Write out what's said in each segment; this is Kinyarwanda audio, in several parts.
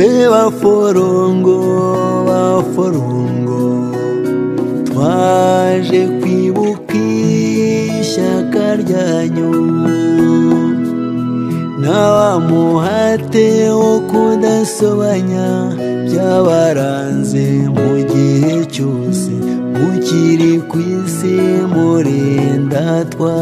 mbe baforongo baforongo twaje kwibuka ishyaka ryanyu n'abamuhate wo kudasobanya byabaranze mu gihe cyose mukiri ku isi murindatwa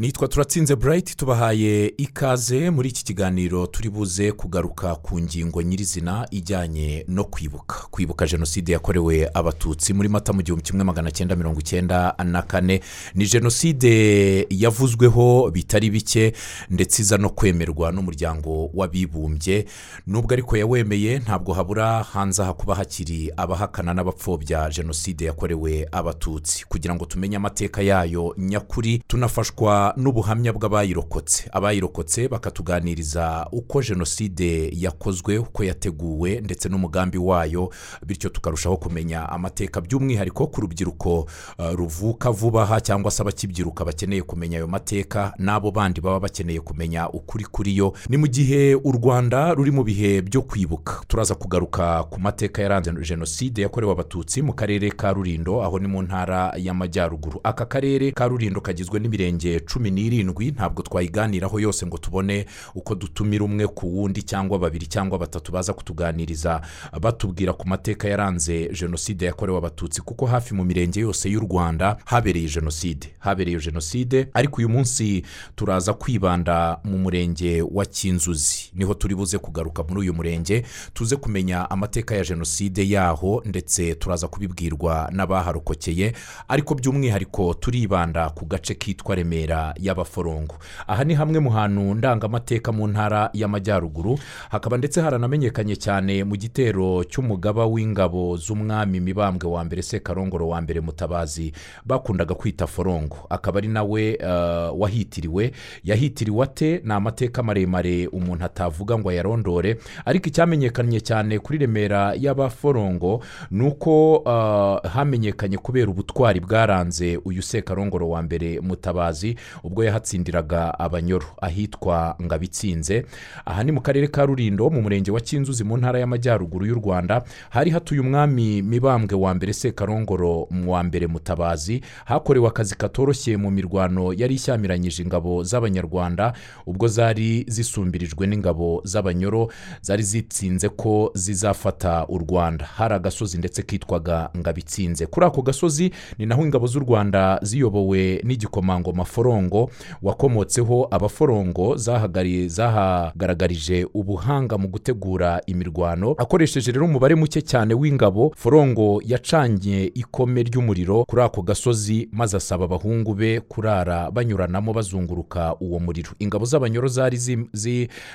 nitwa turatsinze burayiti tubahaye ikaze. Muri iki kiganiro turi buze kugaruka ku ngingo nyirizina ijyanye no kwibuka. Kwibuka jenoside yakorewe abatutsi muri mata mu gihumbi kimwe magana cyenda mirongo icyenda na kane. Ni jenoside yavuzweho bitari bike ndetse iza no kwemerwa n'umuryango w'abibumbye. Nubwo ariko yawemeye ntabwo habura hanze aha kuba hakiri abahakana n'abapfobya jenoside yakorewe abatutsi. Kugira ngo tumenye amateka yayo nyakuri tunafashwa n'ubuhamya bw'abayirokotse. Abayirokotse bakatuganiriza uko jenoside yakozwe uko yateguwe ndetse n'umugambi wayo bityo tukarushaho kumenya amateka by'umwihariko ku rubyiruko uh, ruvuka vuba aha cyangwa se abakibyiruka bakeneye kumenya ayo mateka n'abo bandi baba bakeneye kumenya ukuri kuri yo. Ni mu gihe u rwanda ruri mu bihe byo kwibuka. Turaza kugaruka ku mateka yaranze jenoside yakorewe abatutsi mu karere ka rurindo aho ni mu ntara y'amajyaruguru. Aka karere ka rurindo kagizwe n'imirenge cumi n'irindwi ntabwo twayiganiraho yose ngo tubone uko dutumira umwe ku wundi cyangwa babiri cyangwa batatu baza kutuganiriza. Batubwira ku mateka yaranze jenoside yakorewe abatutsi kuko hafi mu mirenge yose y'u rwanda habereye jenoside. Habereye jenoside ariko uyu munsi turaza kwibanda mu murenge wa kinzuzi. Niho turi buze kugaruka muri uyu murenge tuze kumenya amateka ya jenoside yaho ndetse turaza kubibwirwa n'abaharokokeye. Ariko by'umwihariko turibanda ku gace kitwa remera y'abaforongo aha ni hamwe mu hantu ndangamateka mu ntara y'amajyaruguru. Hakaba ndetse haranamenyekanye cyane mu gitero cy'umugaba w'ingabo z'umwami mibambwe wa mbere sekarongoro wa mbere mutabazi bakundaga kwita forongo. Akaba ari nawe uh, wahitiriwe. Yahitiriwe ate? Ni amateka maremare umuntu atavuga ngo ayarondore. Ariko icyamenyekanye cyane kuri remera y'abaforongo ni uko uh, hamenyekanye kubera ubutwari bwaranze uyu sekarongoro wa mbere mutabazi ubwo yahatsindiraga abanyoro ahitwa ngabitsinze. Aha ni mu karere ka rurindo mu murenge wa kinzuzi mu ntara y'amajyaruguru y'u rwanda. Hari hatuye umwami mibambwe wa mbere sekarongoro wa mbere mutabazi. Hakorewe akazi katoroshye mu mirwano yari ishyamiranyije ingabo z'abanyarwanda ubwo zari zisumbirijwe n'ingabo z'abanyoro zari zitsinze ko zizafata u rwanda. Hari agasozi ndetse kitwaga ngabitsinze. Kuri ako gasozi ni naho ingabo z'u rwanda ziyobowe n'igikomangoma forongo. Wakomotseho abaforongo zahagaragarije ubuhanga mu gutegura imirwano. Akoresheje rero umubare muke cyane w'ingabo forongo yacanye ikome ry'umuriro kuri ako gasozi maze asaba abahungu be kurara banyuranamo bazunguruka uwo muriro. Ingabo z'abanyoro zari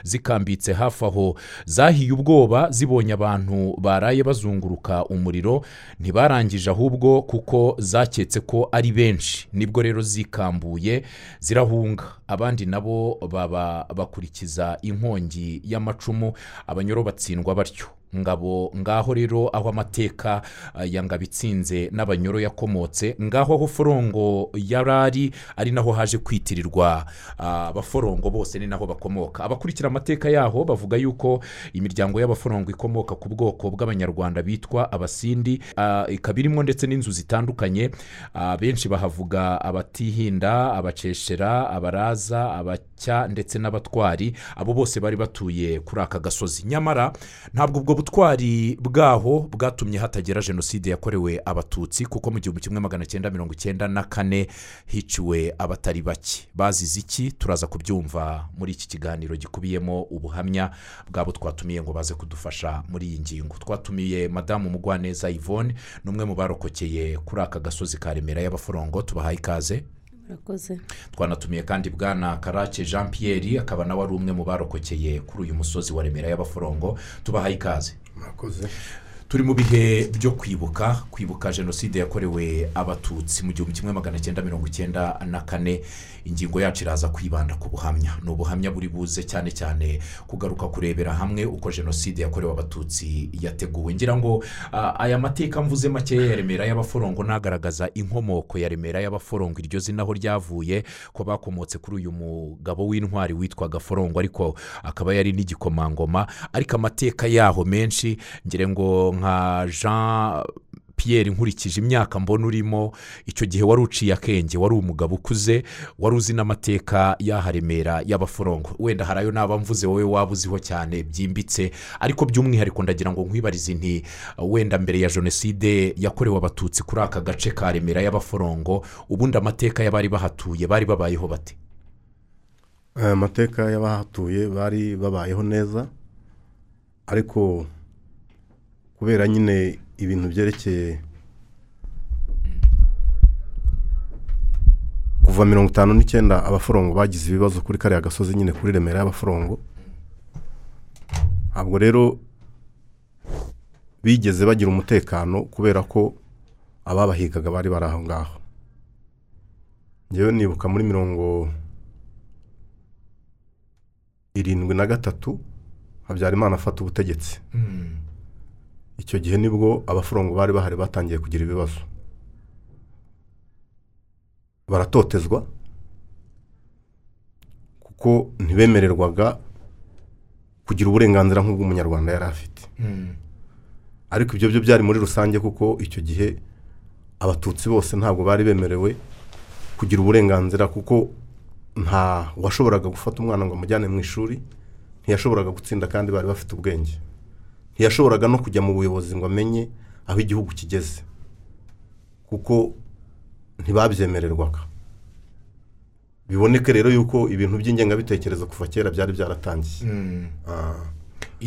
zikambitse hafi aho. Zahiye ubwoba zibonye abantu baraye bazunguruka umuriro. Ntibarangije ahubwo kuko zaketse ko ari benshi. Nibwo rero zikambuye zirahunga. Abandi nabo baba bakurikiza inkongi y'amacumu abanyoro batsindwa batyo. Ngabo ngaho rero aho amateka ya ngabitsinze n'abanyoro yakomotse ngaho aho forongo yari ari naho haje kwitirirwa abaforongo bose ni naho bakomoka. Abakurikira amateka yaho bavuga yuko imiryango y'abaforongo ikomoka ku bwoko bw'abanyarwanda bitwa abasindi ikaba irimo ndetse n'inzu zitandukanye benshi bahavuga abatihinda abaceshera abaraza abacya ndetse n'abatwari abo bose bari batuye kuri aka gasozi. Nyamara ntabwo ubwo butwari bwaho bwatumye hatagera jenoside yakorewe abatutsi kuko mu gihumbi kimwe magana cyenda mirongo icyenda na kane hiciwe abatari bake. Bazize iki? Turaza kubyumva muri iki kiganiro gikubiyemo ubuhamya bwabo twatumiye ngo baze kudufasha muri iyi ngingo. Twatumiye madamu mugwaneza yvonne ni umwe mu barokokeye kuri aka gasozi ka remera y'abaforongo tubahaye ikaze. Twanatumiye kandi bwana karake jean Pierre akaba nawe ari umwe mu barokokeye kuri uyu musozi wa remera y'abaforongo tubahaye ikaze. Turi mu bihe byo kwibuka kwibuka jenoside yakorewe abatutsi mu gihumbi kimwe magana cyenda mirongo icyenda na kane. Ingingo yacu iraza kwibanda ku buhamya. Ni ubuhamya buri buze cyane cyane kugaruka kurebera hamwe uko jenoside yakorewe abatutsi yateguwe. Ngira ngo aya mateka mvuze makeya ya remera y'abaforongo nagaragaza inkomoko ya remera y'abaforongo. Iryo zina aho ryavuye ko bakomotse kuri uyu mugabo w'intwari witwaga forongo ariko akaba yari n'igikomangoma. Ariko amateka yaho menshi ngira ngo nka jean Pierre nkurikije imyaka mbona urimo icyo gihe wari uciye akenge wari umugabo ukuze wari uzi n'amateka y'aha remera y'abaforongo wenda hari ayo naba mvuze wowe waba uziho cyane byimbitse ariko by'umwihariko ndagira ngo nkwibarize nti wenda mbere ya jenoside yakorewe abatutsi kuri aka gace ka remera y'abaforongo ubundi amateka y'abari bahatuye bari babayeho bate? Aya mateka y'abahatuye bari babayeho neza ariko kubera nyine ibintu byerekeye kuva mirongo itanu n'icyenda abaforongo bagize ibibazo kuri kariya gasozi nyine kuri remera y'abaforongo ntabwo rero bigeze bagira umutekano kubera ko ababahigaga bari bari aho ngaho. Ngewe nibuka muri mirongo irindwi na gatatu habyarimana afata ubutegetsi. Icyo gihe ni bwo abaforongo bari bahari batangiye kugira ibibazo. Baratotezwa kuko ntibemererwaga kugira uburenganzira nk'ubw'umunyarwanda yari afite. Ariko ibyo byo byari muri rusange kuko icyo gihe abatutsi bose ntabwo bari bemerewe kugira uburenganzira kuko nta washoboraga gufata umwana ngo amujyane mu ishuri ntiyashoboraga gutsinda kandi bari bafite ubwenge. Ntiyashoboraga no kujya mu buyobozi ngo amenye aho igihugu kigeze kuko ntibabyemererwaga. Biboneke rero yuko ibintu by'ingengabitekerezo kuva kera byari byaratangiye. Ah. I-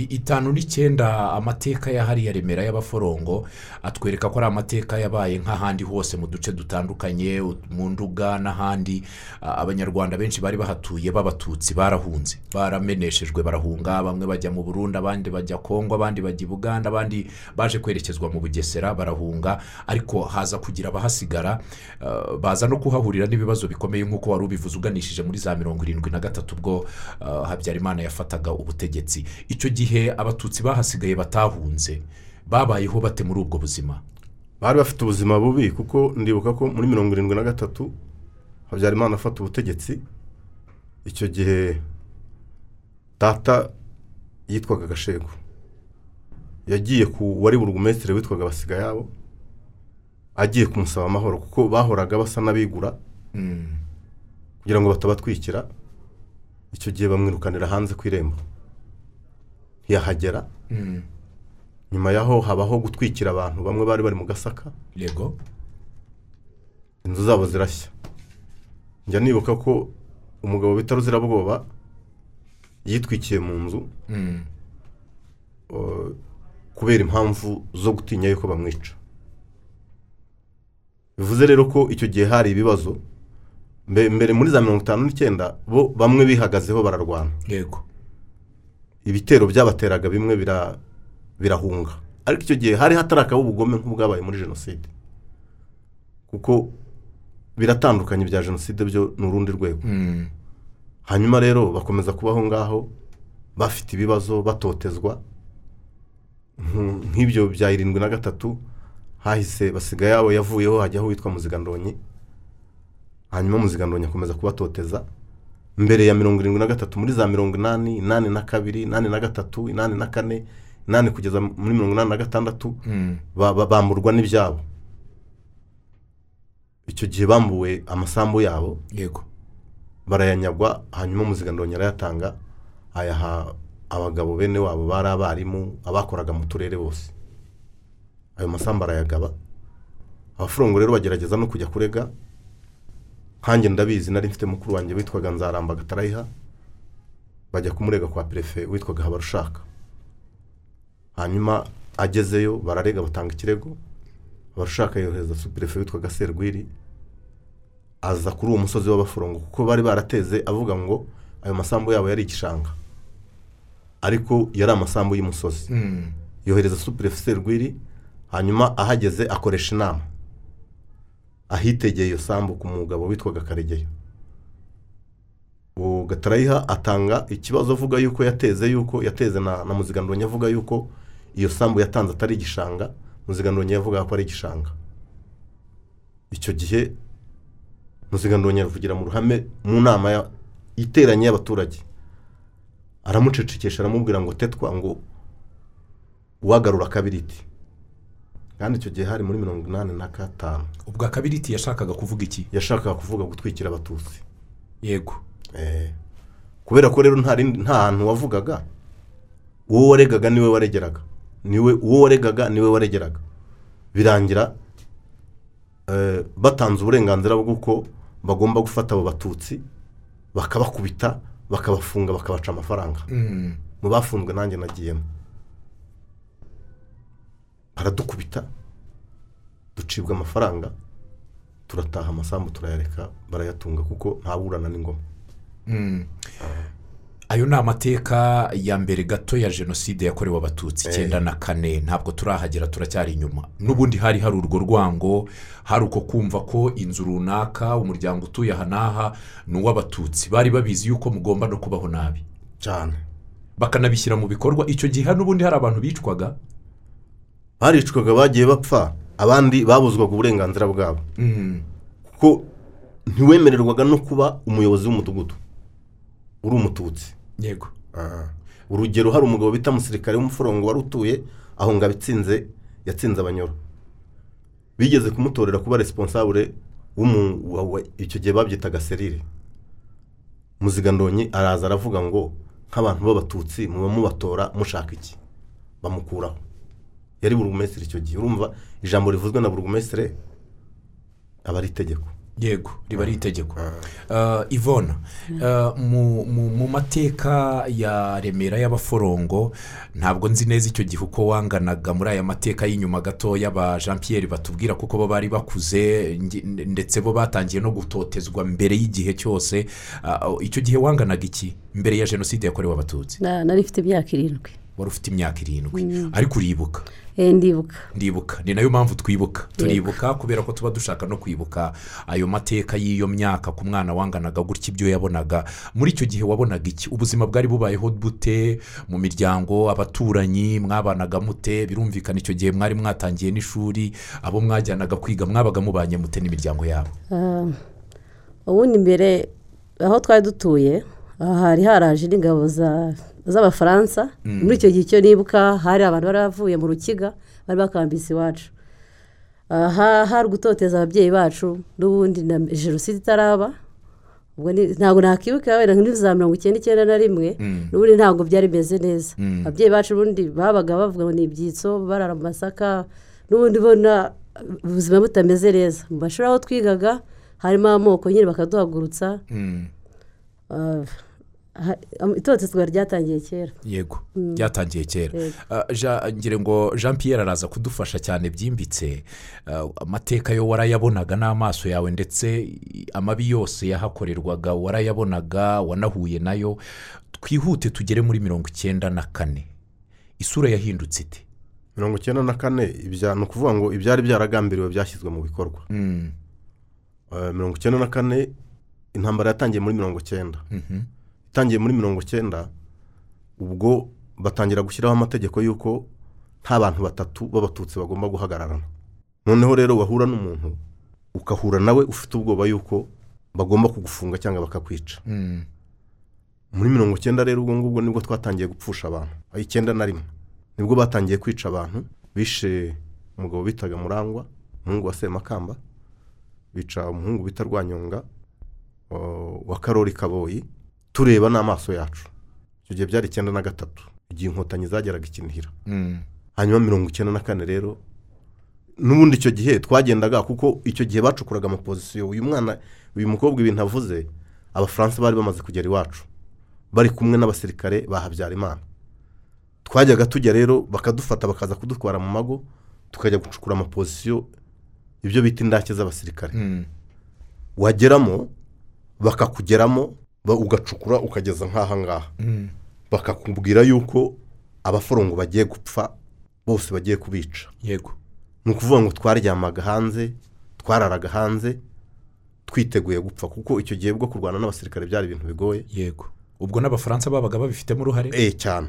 itanu n'icyenda amateka yahariye remera y'abaforongo atwereka ko ari amateka yabaye nk'ahandi hose mu duce dutandukanye mu nduga n'ahandi. Abanyarwanda benshi bari bahatuye b'abatutsi barahunze barameneshejwe barahunga. Bamwe bajya mu burundi abandi bajya kongo abandi bajya i buganda abandi baje kwerekezwa mu bugesera barahunga. Ariko haza kugira abahasigara baza no kuhahurira n'ibibazo bikomeye nk'uko wari ubivuze uganishije muri za mirongo irindwi na gatatu ubwo habyarimana yafataga ubutegetsi. Icyo gihe abatutsi bahasigaye batahunze. Babayeho bate muri ubwo buzima? Bari bafite ubuzima bubi kuko ndibuka ko muri mirongo irindwi na gatatu habyarimana afata ubutegetsi. Icyo gihe data yitwaga gashego. Yagiye ku wari burugumesitiri witwaga basigayabo agiye kumusaba amahoro kuko bahoraga basa n'abigura kugira ngo batabatwikira. Icyo gihe bamwirukanira hanze ku irembo. Ntiyahagera nyuma yaho habaho gutwikira abantu bamwe bari bari mu gasaka. Yego. Inzu zabo zirashya. Njya nibuka ko umugabo bita ruzirabwoba yitwikiye mu nzu Mm. uh, kubera impamvu zo gutinya yuko bamwica. Bivuze rero ko icyo gihe hari ibibazo. Mbe- mbere muri za mirongo itanu n'icyenda bo bamwe bihagazeho bararwana. Yego. Ibitero byabateraga bimwe bira- birahunga. Ariko icyo gihe hari hatarakaba ubugome nk'ubwabaye muri jenoside. Kuko biratandukanye bya jenoside byo ni urundi rwego. Mm. hanyuma rero bakomeza kubaho ngaho bafite ibibazo batotezwa. Nk- nk'ibyo bya irindwi na gatatu hahise basigaye yabo yavuyeho hajyaho witwa muzigandonyi. Hanyuma muzigandonyi akomeza kubatoteza. Mbere ya mirongo irindwi na gatatu muri za mirongo inani inani na kabiri inani na gatatu inani na kane inani kugeza muri mirongo inani na gatandatu Mm. ba- ba- bamburwa n'ibyabo. Icyo gihe bambuwe amasambu yabo. Yego. Barayanyagwa hanyuma muzigandonyi arayatanga ayaha abagabo bene wabo bari abarimu abakoraga mu turere bose. Ayo masambu arayagaba. Abafurongo rero bagerageza no kujya kurega. Nkanjye ndabizi nari mfite mukuru wanjye witwaga nzaramba gatarayiha bajya kumurega kwa perefe witwaga habarushaka. Hanyuma agezeyo bararega batanga ikirego habarushaka yohereza superefe witwaga serwiri aza kuri uwo musozi w'abaforongo kuko bari barateze avuga ngo ayo masambu yabo yari igishanga. Ariko yari amasambu y'umusozi. Mm. yohereza superefuse rwiri hanyuma ahageze akoresha inama. Ahitegeye iyo sambu ku mugabo witwaga karegeyo uwo gatarayiha atanga ikibazo avuga yuko yateze yuko yateze na, muzigandonyi avuga yuko iyo sambu yatanze atari igishanga muzigandonyi yavuga ko ari igishanga. Icyo gihe muzigandonyi avugira mu ruhame mu nama iteranye y'abaturage. Aramucecekesha aramubwira ngo tetwa ngo uwagarura akabiriti kandi icyo gihe hari muri mirongo inani na gatanu. Ubwo akabiriti yashakaga kuvuga iki? Yashakaga kuvuga gutwikira abatutsi. Yego. Eh, kubera ko rero nta hantu wavugaga uwo waregaga ni we waregeraga. Niwe uwo waregaga ni we waregeraga. Birangira eh, batanze uburenganzira bw'uko bagomba gufata abo batutsi bakabakubita bakabafunga bakabaca amafaranga. Mm. mu bafunzwe nanjye nagiyemo baradukubita ducibwa amafaranga? Turataha amasambu turayareka barayatunga kuko ntaburana n'ingoma. Mm. ayo ni amateka ya mbere gato ya jenoside yakorewe abatutsi icyenda na kane. Ntabwo turahagera turacyari inyuma. N'ubundi hari hari urwo rwango hari uko kumva ko inzu runaka umuryango utuye aha n'aha ni uw'abatutsi. Bari babizi yuko mugomba no kubaho nabi. Cyane bakanabishyira mu bikorwa. Icyo gihe n'ubundi hari abantu bicwaga? Baricwaga bagiye bapfa abandi babuzwaga uburenganzira bwabo. Mm. kuko ntiwemererwaga no kuba umuyobozi w'umudugudu. Uri umututsi. Yego. Urugero hari umugabo bita musirikare w'umuforongo wari utuye aho ngo abitsinze yatsinze abanyoro. Bigeze kumutorera kuba responsable icyo gihe babyitaga serire muzigandonyi araza aravuga ngo nk'abantu b'abatutsi muba mubatora mushaka iki? Bamukuraho. Yari burugumesitiri icyo gihe. Urumva ijambo rivuzwe na burugumesitiri aba ari itegeko. Yego riba ari itegeko. Uh, ivona uh, mu- mu- mu mateka ya remera y'abaforongo ntabwo nzi neza icyo gihe uko wanganaga muri aya mateka y'inyuma gatoya ba jean Pierre batubwira kuko bo bari bakuze ndetse bo batangiye no gutotezwa mbere y'igihe cyose. Uh, icyo gihe wanganaga iki? Mbere ya jenoside yakorewe abatutsi? Na- nari mfite imyaka irindwi. Wari ufite imyaka irindwi. Ariko uribuka. Ndibuka. Ndibuka. Ni na yo mpamvu twibuka. Turibuka kubera ko tuba dushaka no kwibuka ayo mateka y'iyo myaka ku mwana wanganaga gutya ibyo yabonaga. Muri icyo gihe wabonaga iki? Ubuzima bwari bubayeho bute? Mu miryango abaturanyi mwabanaga mute? Birumvikana icyo gihe mwari mwatangiye n'ishuri abo mwajyanaga kwiga mwabaga mubanye mute n'imiryango yabo? Ah, ubundi mbere aho twari dutuye aha hari haraje n'ingabo za- z'abafaransa. Muri icyo gihe icyo nibuka hari abantu bari bavuye mu rukiga bari bakambitse iwacu. Aha hari gutoteza ababyeyi bacu n'ubundi na jenoside itaraba. Ntabwo nakibuka wenda nk'indi za mirongo icyenda icyenda na rimwe n'ubundi ntabwo byari bimeze neza. Ababyeyi bacu ubundi babaga bavuga ngo ni ibyitso barara mu masaka n'ubundi ubona ubuzima butameze neza. Mu mashuri aho twigaga harimo amoko nyine bakaduhagurutsa. Mm, ah, itotezwa ryatangiye kera. Yego byatangiye kera. Yego. Ah, Ja- ngira ngo jean Pierre araza kudufasha cyane byimbitse. Ah, amateka yo warayabonaga n'amaso yawe ndetse amabi yose yahakorerwaga warayabonaga wanahuye na yo twihute tugere muri mirongo icyenda na kane. Isura yahindutse ite? Mirongo icyenda na kane ibya ni ukuvuga ngo ibyari byaragambiriwe byashyizwe mu bikorwa. Mm, Eh, mirongo icyenda na kane intambara yatangiye muri mirongo icyenda. Mhm, itangiye muri mirongo icyenda ubwo batangira gushyiraho amategeko y'uko nta bantu batatu b'abatutsi bagomba guhagararana. Noneho rero wahura n'umuntu ugahura nawe ufite ubwoba y'uko bagomba kugufunga cyangwa bakakwica. Mm, muri mirongo icyenda rero ubwo ngubwo ni bwo twatangiye gupfusha abantu. Aho icyenda na rimwe. Nibwo batangiye kwica abantu bishe umugabo bitaga murangwa umuhungu wa semakamba bica umuhungu bita rwanyonga wa- wa karori kaboyi tureba n'amaso yacu. Icyo gihe byari icyenda na gatatu. Igihe inkotanyi zageraga ikinihira. Mm, hanyuma mirongo icyenda na kane rero n'ubundi icyo gihe twagendaga kuko icyo gihe bacukuraga amapozisiyo uyu mwana uyu mukobwa ibintu avuze abafaransa bari bamaze kugera iwacu. Bari kumwe n'abasirikare ba habyarimana. Twajyaga tujya rero bakadufata bakaza kudutwara mu mago tukajya gucukura amapozisiyo ibyo bita indake z'abasirikare. Mm, wageramo bakakugeramo ba- ugacukura ukageza nk'aha ngaha. Mm, bakakubwira yuko abaforongo bagiye gupfa bose bagiye kubica. Yego. Ni ukuvuga ngo twaryamaga hanze twararaga hanze twiteguye gupfa kuko icyo gihe bwo kurwana n'abasirikare byari ibintu bigoye. Yego. Ubwo n'abafaransa babaga babifitemo uruhare? Eh cyane.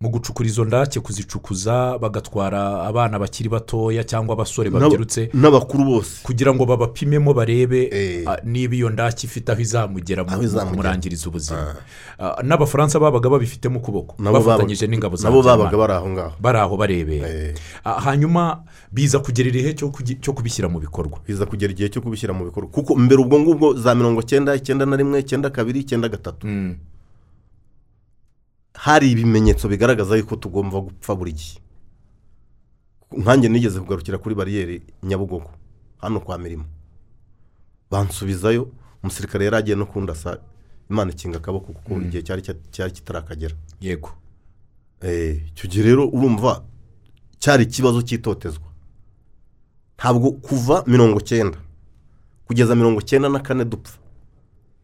Mu gucukura izo ndake kuzicukuza bagatwara abana bakiri batoya cyangwa abasore babyirutse n'abakuru bose. kugira ngo babapimemo barebe Eh. ah, niba iyo ndake ifite aho izamugera mu kumurangiriza ubuzima. Ah, n'abafaransa babaga babifitemo ukuboko Nabo bafatanyije n'ingabo za nabo babaga bari aho ngaho. Bari aho barebera Eh. Ah, hanyuma biza kugera igihe cyo kubishyira mu bikorwa. Biza kugera igihe cyo kubishyira mu bikorwa. Kuko mbere ubwo ngubwo za mirongo cyenda icyenda na rimwe icyenda kabiri icyenda gatatu. Mm. Hari ibimenyetso bigaragaza yuko tugomba gupfa buri gihe. Nkanjye nigeze kugarukira kuri bariyeri nyabugogo hano kwa mirimo. Bansubizayo umusirikare yari agiye no kundasa imana ikinga akaboko kuko igihe cyari cya- cyari kitarakagera. Yego. Eh, icyo gihe rero urumva cyari ikibazo cy'itotezwa. Ntabwo kuva mirongo cyenda kugeza mirongo cyenda na kane dupfa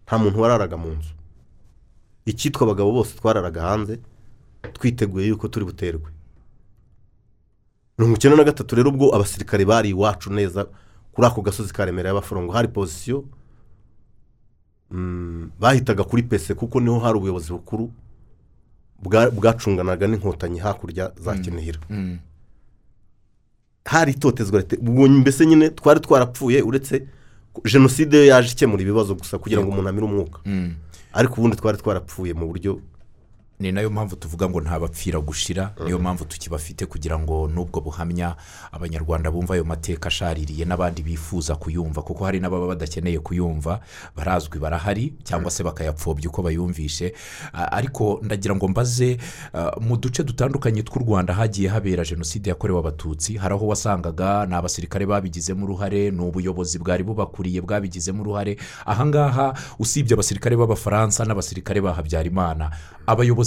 nta muntu wararaga mu nzu. Icyitwa abagabo bose twararaga hanze twiteguye yuko turi buterwe. Mirongo icyenda na gatatu rero ubwo abasirikare bari iwacu neza kuri ako gasozi ka remera y'abaforongo hari pozisiyo mm, bahitaga kuri pese kuko ni ho hari ubuyobozi bukuru bwa- bwacunganaga n'inkotanyi hakurya za kinihira. Mm. hari itotezwa ubwo mbese nyine twari twarapfuye uretse jenoside yo yaje ikemura ibibazo gusa kugira ngo umuntu amire umwuka. Mm. Ariko ubundi twari twarapfuye mu buryo ni na yo mpamvu tuvuga ngo ntabapfira gushira niyo mpamvu tukibafite kugira ngo n'ubwo buhamya abanyarwanda bumva ayo mateka ashaririye n'abandi bifuza kuyumva kuko hari n'ababa badakeneye kuyumva barazwi barahari cyangwa se bakayapfobya uko bayumvishe. Ariko ndagira ngo mbaze mu duce dutandukanye tw'u rwanda hagiye habera jenoside yakorewe abatutsi hari aho wasangaga ni abasirikare babigizemo uruhare ni ubuyobozi bwari bubakuriye bwabigizemo uruhare. Ahangaha usibye abasirikare b'abafaransa n'abasirikare ba habyarimana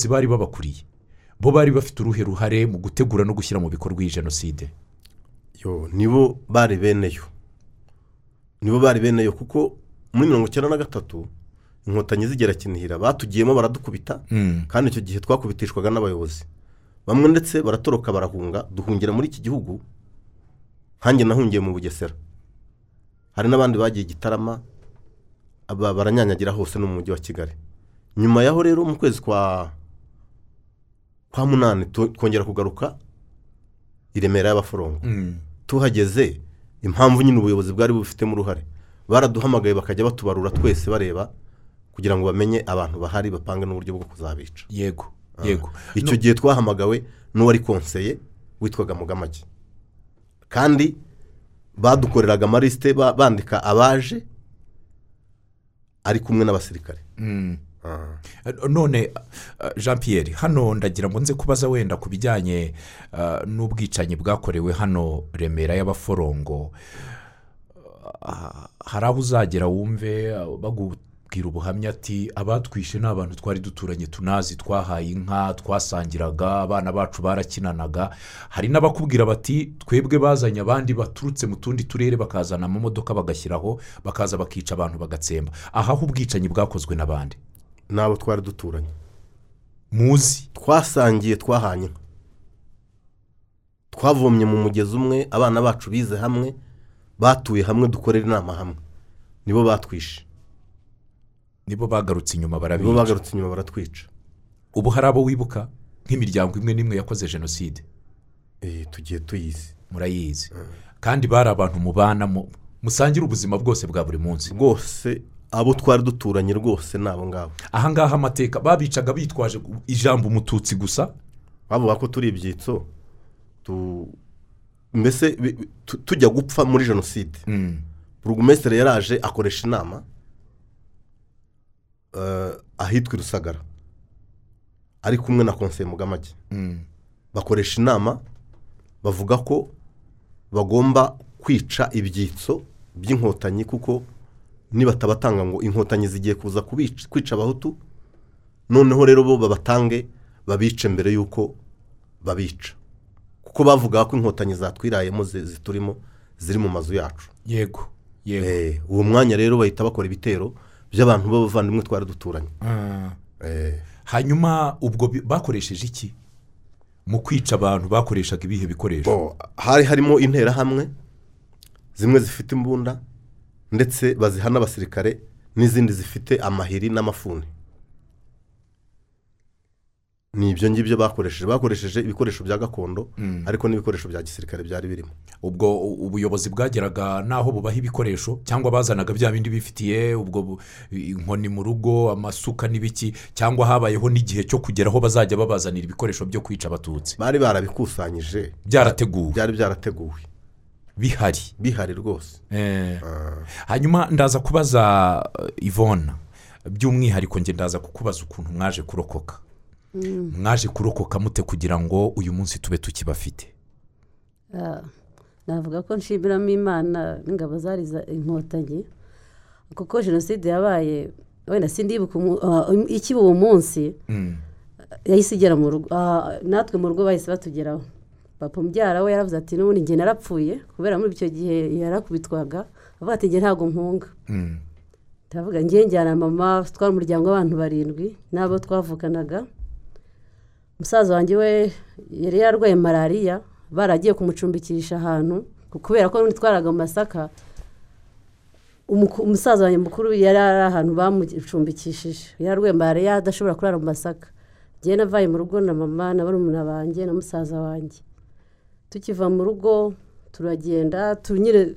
abayobozi bari babakuriye. Bo bari bafite uruhe ruhare mu gutegura no gushyira mu bikorwa iyi jenoside? Yo nibo bari beneyo. Nibo bari beneyo kuko muri mirongo icyenda na gatatu inkotanyi zigera kinihira. Batugiyemo baradukubita Mm. kandi icyo gihe twakubitishwaga n'abayobozi. Bamwe ndetse baratoroka barahunga. Duhungira muri iki gihugu nkanjye nahungiye mu bugesera. Hari n'abandi bagiye gitarama baranyanyagira hose no mu mujyi wa kigali. Nyuma yaho rero mu kwezi kwa kwa munani twongera kugaruka i remera y'abaforongo Mm. tuhageze impamvu nyine ubuyobozi bwari bubifitemo uruhare baraduhamagaye bakajya batubarura twese bareba kugira ngo bamenye abantu bahari bapange n'uburyo bwo kuzabica. Yego yego. Icyo gihe twahamagawe n'uwari konseye witwaga mugamage kandi badukoreraga amarisite ba- bandika abaje ari kumwe n'abasirikare. Mm. None uh, jean Pierre hano ndagira ngo nze kubaza wenda ku bijyanye uh, n'ubwicanyi bwakorewe hano remera y'abaforongo. Hari aho uzagera wumve bagubwira ubuhamya ati abatwishe ni abantu twari duturanye tunazi twahaye inka twasangiraga abana bacu barakinanaga. Hari n'abakubwira bati twebwe bazanye abandi baturutse mu tundi turere bakazana amamodoka bagashyiraho bakaza bakica abantu bagatsemba. Aha ho ubwicanyi bwakozwe n'abandi. N'abo twari duturanye. Muzi. Twasangiye twahanye. Twavomye mu mugezi umwe abana bacu bize hamwe batuye hamwe dukorera inama hamwe. Nibo batwishe. Nibo bagarutse inyuma nibo barabica bagarutse inyuma baratwica. Ubu hari abo wibuka nk'imiryango imwe n'imwe yakoze jenoside? Eh, tugiye tuyizi. Murayizi. Kandi bari abantu mubana mu- musangira ubuzima bwose bwa buri munsi. Rwose abo twari duturanye rwose ni abo ngabo ahangaha amateka babicaga bitwaje ijambo umututsi gusa. Bavuga ko turi ibyitso tu- mbese tujya gupfa muri jenoside. Mm. burugumesitiri yaraje akoresha inama eh, ahitwa i rusagara. Ari kumwe na konseye mugamage Mm. bakoresha inama bavuga ko bagomba kwica ibyitso by'inkotanyi kuko nibatabatanga ngo inkotanyi zigiye kuza kwica abahutu noneho rero bo babatange babice mbere y'uko babica. Kuko bavuga ko inkotanyi zatwirayemo zi- ziturimo ziri mu mazu yacu. Yego yego. Eh, uwo mwanya rero bahita bakora ibitero by'abantu b'abavandimwe twari duturanye Ah. Eh, hanyuma ubwo bakoresheje iki? Mu kwica abantu bakoreshaga ibihe bikoresho? Hari harimo interahamwe zimwe zifite imbunda ndetse baziha n'abasirikare n'izindi zifite amahiri n'amafuni. Ni ibyo ngibyo bakoresheje. Bakoresheje ibikoresho bya gakondo ariko n'ibikoresho bya gisirikare byari birimo. Ubwo ubuyobozi bwageraga n'aho bubaha ibikoresho cyangwa bazanaga bya bindi bifitiye ubwo inkoni mu rugo amasuka n'ibiki cyangwa habayeho n'igihe cyo kugera aho bazajya babazanira ibikoresho byo kwica abatutsi. Bari barabikusanyije. Byarateguwe. Byari byarateguwe. Bihari. Bihari rwose. Eh. hanyuma ndaza kubaza eh, yvonne. By'umwihariko njye ndaza kukubaza ukuntu mwaje kurokoka. Mwaje kurokoka mute kugira ngo uyu munsi tube tukibafite? Ah, navuga ko nshyimiramo imana n'ingabo zari za- inkotanyi kuko jenoside yabaye wenda sindibuka ah, ikiba uwo munsi Mm. yahise igera mu rugo Ah, natwe mu rugo bahise batugeraho. Papa mubyara we yaravuze ati n'ubundi njye narapfuye kubera muri icyo gihe yarakubitwaga avuga ati njye ntabwo mpunga Mm. ndavuga njye njyana mama twari umuryango w'abantu barindwi n'abo twavukanaga musaza wanjye we yari yarwaye malariya baragiye kumucumbikisha ahantu kubera ko n'ubundi twaraga mu masaka umusaza wanjye mukuru yari ari ahantu bamucumbikishije yari arwaye malariya adashobora kurara mu masaka. Njyewe navaye mu rugo na mama na barumuna banjye na musaza wanjye. Tukiva mu rugo turagenda tunyire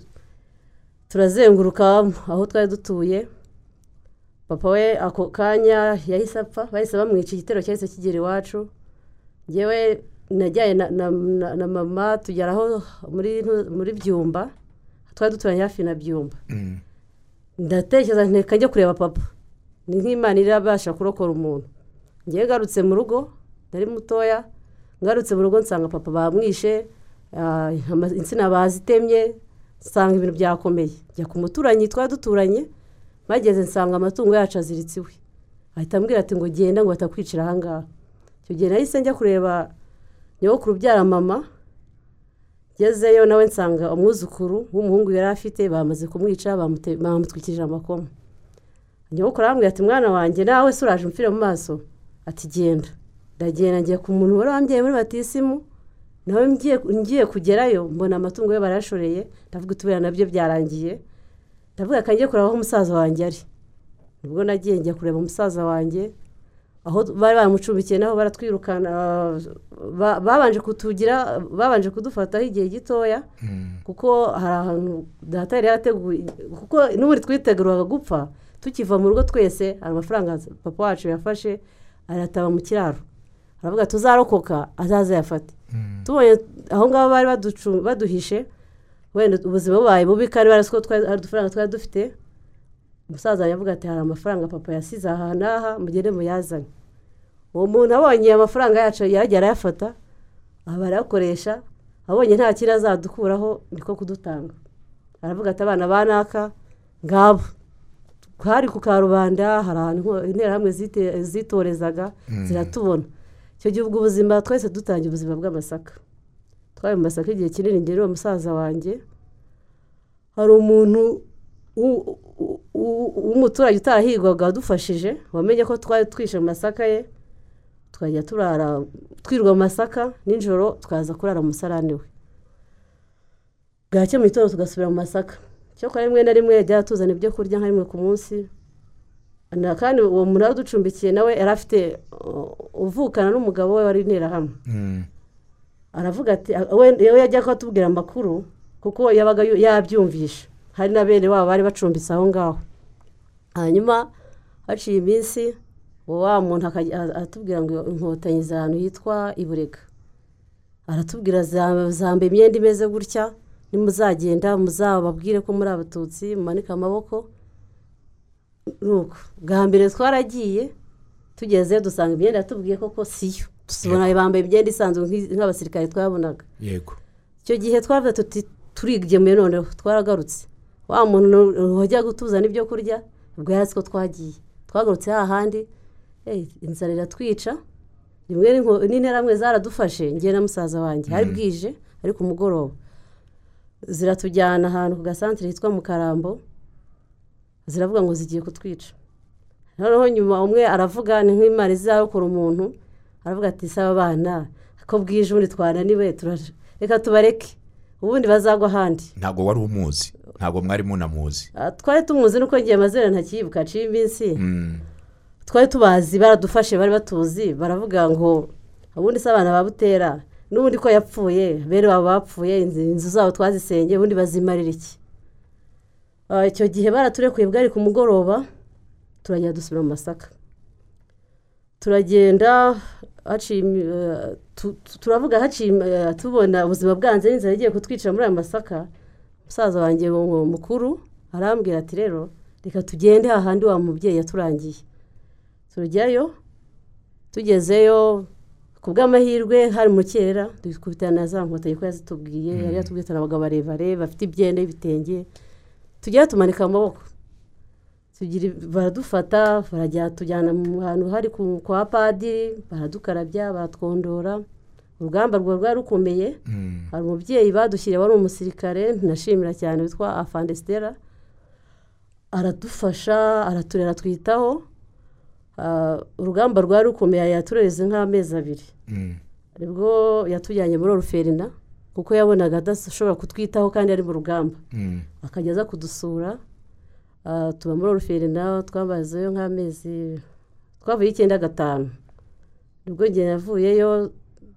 turazenguruka aho twari dutuye. Papa we ako kanya yahise apfa bahise bamwica igitero cyahise kigera iwacu. Ngewe najyanye na, na, na, na mama tugera aho muri, byumba twari duturanye hafi na byumba. Mm. ndatekereza nteka njye kureba papa. Ni nk'imana irabasha kurokora umuntu. Ngewe ngarutse mu rugo nari mutoya ngarutse mu rugo nsanga papa bamwishe insina bazitemye nsanga ibintu byakomeye. Njya ku muturanyi twari duturanye bageze nsanga amatungo yacu aziritse iwe ahita ambwira ati ngo genda ngo batakwicira ahangaha icyo gihe nahise njya kureba nyogokuru ubyara mama ngezeyo nawe nsanga umwuzukuru w'umuhungu yari afite bamaze kumwica bamutwikirije amakoma. Nyogokuru arambwira ati mwana wanjye nawe se uraje umfire mu maso. Ati genda. Ndagenda ngiye ku muntu wari wambyaye muri batisimu nawe ngiye kugerayo mbona amatungo ye barayashoreye ndavuga utubera na byo byarangiye. Ndavuga ko ngiye kureba aho umusaza wanjye ari? Nibwo nagiye njya kureba umusaza wanjye aho bari bamucumbikiye naho baratwirukana ba- babanje kutugira babanje kudufataho igihe gitoya kuko hari ahantu data yari yarateguye kuko n'ubundi twiteguraga gupfa tukiva mu rugo twese hari amafaranga papa wacu yafashe ayataba mu kiraro. Aravuga tuzarokoka azaze yafate tubonye aho ngaho bari baduhishe wenda ubuzima bubaye bubi kandi barazi ko hari udufaranga twari dufite. Umusaza yavuga ati hari amafaranga papa yasize aha n'aha mugende muyazane. Uwo muntu abonye amafaranga yacu yaragiye arayafata aba arayakoresha abonye nta kindi azadukuraho niko kudutanga. Aravuga ati abana ba naka ngabo. Hari ku karubanda hari ahantu interahamwe zitorezaga ziratubona. Icyo gihe ubwo ubuzima twese dutangiye ubuzima bw'amasaka. Twari mu masaka igihe kinini ngera uwo musaza wanjye. Hari umuntu w'u- w'u- w'u- w'umuturage utahigwaga wadufashije wamenye ko twari twishe mu masaka ye tukajya turara twirwa mu masaka nijoro tukaza kurara mu musarani we. Bwacye mu gitondo tugasubira mu masaka. Cyokora rimwe na rimwe yajya atuzana ibyo kurya nka rimwe ku munsi kandi uwo muntu wari uducumbikiye nawe yari afite uvukana n'umugabo we wari interahamwe. Mm. aravuga ati we we yajyaga atubwira amakuru kuko yabaga yu- yabyumvisha hari na bene wabo bari bacumbitse aho ngaho. Hanyuma haciye iminsi wa muntu akajya- a- atubwira ngo inkotanyi za ahantu hitwa iburega aratubwira za- zamba imyenda imeze gutya nimuzagenda muzababwire ko muri abatutsi mumanike amaboko. Nuko bwa mbere twaragiye tugezeyo dusanga imyenda yatubwiye koko siyo. Tubona bambaye imyenda isanzwe nk'abasirikare twabonaga. Yego. Icyo gihe twavuga tuti turigemuye noneho twaragarutse wa muntu wajya gutuzana ibyo kurya ubwo yari ko twagiye. Twagarutse hahandi inzara iratwica rimwe n'interahamwe zaradufashe ngewe na musaza wanjye. Hari bwije ari ku mugoroba. Ziratujyana ahantu ku gasantere hitwa mu karambo ziravuga ngo zigiye kutwica. Noneho nyuma umwe aravuga ni nk'imana izarokora umuntu aravuga ati saba abana ko bwije ubundi twananiwe turaje. Reka tubareke. Ubundi bazagwa ahandi. Ntabwo wari umuzi ntabwo mwari munamuzi. Ah, twari tumuzi nuko ngiye amazina ntakiyibuka aciye iminsi Mm. twari tubazi baradufashe bari batuzi baravuga ngo ubundi se abana ba butera? N'ubundi ko yapfuye bene wabo bapfuye inzu zabo twazisenge ubundi bazimarira iki? Icyo gihe baraturekuye bwari ku mugoroba turagenda dusubira mu masaka. Turagenda eh, tu- tu- turavuga haciye eh, tubona ubuzima bwanze n'inzara igiye kutwicira muri aya masaka. Musaza wanjye mu- mukuru arambwira ati rero reka tugende hahandi wa mubyeyi yaturangiye. Tujyayo tugezeyo ku bw'amahirwe hari mu kera dukubitana na za nkotanyi ko yazitubwiye yari yatubwiye abagabo barebare bafite ibyenda y'ibitenge tujyayo tumanika amaboko baradufata barajya tujyana mu hantu hari kwa padiri baradukarabya baratwondora. Urugamba rwari rwari rukomeye Mm. hari umubyeyi badushyiriye wari umusirikare nashimira cyane witwa afandesitera aradufasha araturera atwitaho Ah, urugamba rwari rukomeye yatureze nk'amezi abiri. Nibwo yatujyanye muri oruferina kuko yabonaga adashobora kutwitaho kandi ari mu rugamba. Mm. akajya aza kudusura Ah, tuba muri oruferina twabazeyo nk'amezi twavuye icyenda gatanu. Nibwo igihe yavuyeyo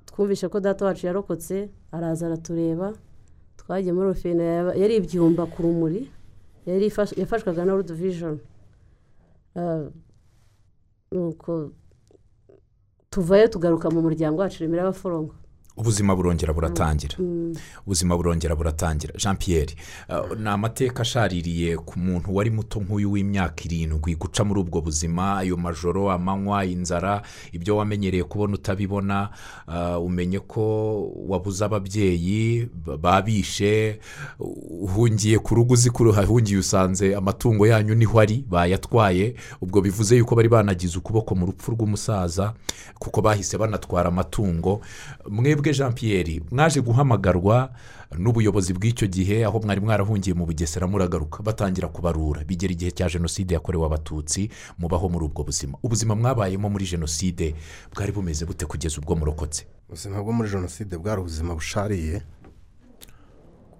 twumvishe ko data wacu yarokotse araza aratureba. Twagiye muri oruferina yaba- yari ibyumba ku rumuri yafashwaga na world vision. Ah, nuko tuvayo tugaruka mu muryango wacu remera abaforongo ubuzima burongera buratangira. Ubuzima burongera buratangira. Jean pierre uh, ni amateka ashaririye ku muntu wari muto nk'uyu w'imyaka irindwi. Guca muri ubwo buzima ayo majoro amanywa inzara ibyo wamenyereye kubona utabibona uh, umenye ko wabuze ababyeyi ba- babishe uhungiye ku rugo uzi ko uhungiye usanze amatungo yanyu ni ho ari bayatwaye. Ubwo bivuze yuko bari banagize ukuboko mu rupfu rw'umusaza kuko bahise banatwara amatungo. Mwebwe jean pierre mwaje guhamagarwa n'ubuyobozi bw'icyo gihe aho mwari mwarahungiye mu bugesera muragaruka batangira kubarura. Bigera igihe cya jenoside yakorewe abatutsi mubaho muri ubwo buzima. Ubuzima mwabayemo muri jenoside bwari bumeze bute kugeza ubwo murokotse? Ubuzima bwo muri jenoside bwari ubuzima bushariye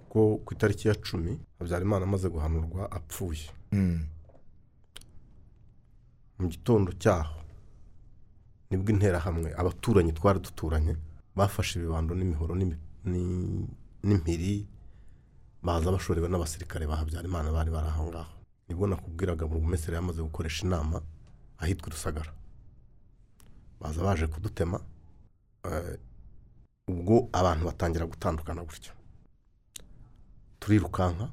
kuko ku itariki ya cumi habyarimana amaze guhanurwa apfuye. Mm. mu gitondo cyaho ni bwo interahamwe abaturanyi twari duturanye bafashe ibibando n'imihoro n'imi- ni- n'impiri baza bashorewe n'abasirikare ba habyarimana bari bari aho ngaho ni bwo nakubwiraga buri umesero yamaze gukoresha inama ahitwa i rusagara. Baza baje kudutema eh, ubwo abantu batangira gutandukana gutyo. Turirukanka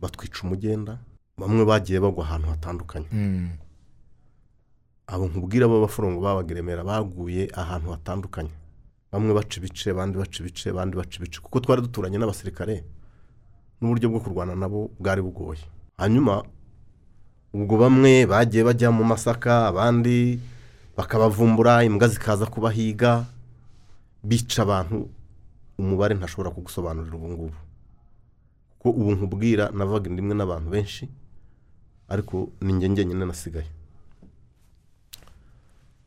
batwica umugenda bamwe bagiye bagwa ahantu hatandukanye. Mm. Abo nkubwira b'abaforongo babaga i remera baguye ahantu hatandukanye. Bamwe baca ibice abandi baca ibice abandi baca ibice. Kuko twari duturanye n'abasirikare n'uburyo bwo kurwana nabo bwari bugoye. Hanyuma ubwo bamwe bagiye bajya mu masaka abandi bakabavumbura imbwa zikaza kubahiga bica abantu umubare ntashobora kugusobanurira ubu ngubu. Kuko ubu nkubwira navaga rimwe n'abantu benshi ariko ni njye njyenyine nasigaye.